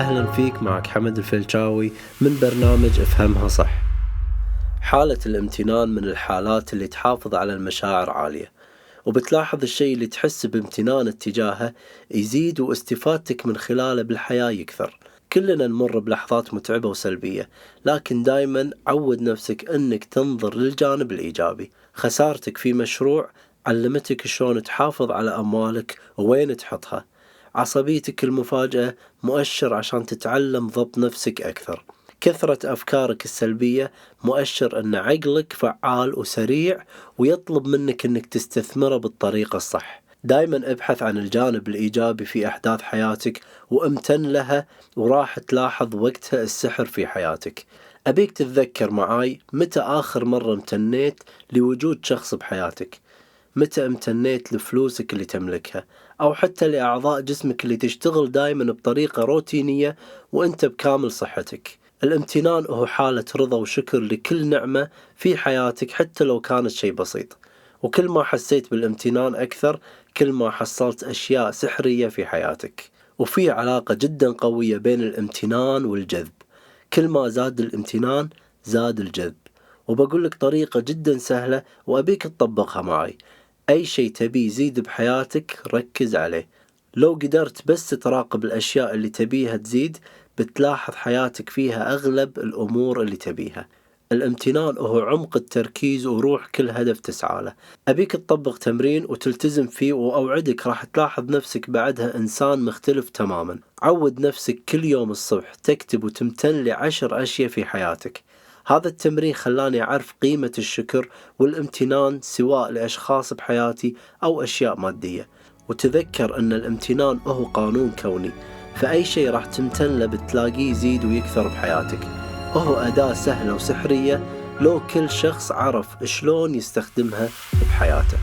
أهلا فيك معك حمد الفلشاوي من برنامج افهمها صح. حالة الامتنان من الحالات اللي تحافظ على المشاعر عالية وبتلاحظ الشيء اللي تحس بامتنان اتجاهه يزيد واستفادتك من خلاله بالحياة يكثر. كلنا نمر بلحظات متعبة وسلبية لكن دايما عود نفسك إنك تنظر للجانب الإيجابي. خسارتك في مشروع علمتك شلون تحافظ على أموالك ووين تحطها. عصبيتك المفاجئة مؤشر عشان تتعلم ضبط نفسك أكثر. كثرة أفكارك السلبية مؤشر أن عقلك فعال وسريع ويطلب منك أنك تستثمره بالطريقة الصح. دايما أبحث عن الجانب الإيجابي في أحداث حياتك وأمتن لها وراح تلاحظ وقتها السحر في حياتك. أبيك تتذكر معاي متى آخر مرة امتنيت لوجود شخص بحياتك. متى امتنيت لفلوسك اللي تملكها؟ أو حتى لأعضاء جسمك اللي تشتغل دائما بطريقة روتينية وأنت بكامل صحتك. الامتنان هو حالة رضا وشكر لكل نعمة في حياتك حتى لو كانت شيء بسيط. وكل ما حسيت بالامتنان أكثر كل ما حصلت أشياء سحرية في حياتك. وفي علاقة جدا قوية بين الامتنان والجذب. كل ما زاد الامتنان زاد الجذب. وبقول لك طريقة جدا سهلة وأبيك تطبقها معي. أي شيء تبي يزيد بحياتك ركز عليه. لو قدرت بس تراقب الأشياء اللي تبيها تزيد بتلاحظ حياتك فيها أغلب الأمور اللي تبيها. الامتنان هو عمق التركيز وروح كل هدف تسعى له. أبيك تطبق تمرين وتلتزم فيه وأوعدك راح تلاحظ نفسك بعدها إنسان مختلف تماما. عود نفسك كل يوم الصبح تكتب وتمتن لعشر أشياء في حياتك. هذا التمرين خلاني أعرف قيمة الشكر والامتنان سواء لأشخاص بحياتي أو أشياء مادية. وتذكر أن الامتنان هو قانون كوني فأي شيء راح تمتن له بتلاقيه يزيد ويكثر بحياتك. وهو أداة سهلة وسحرية لو كل شخص عرف شلون يستخدمها بحياته.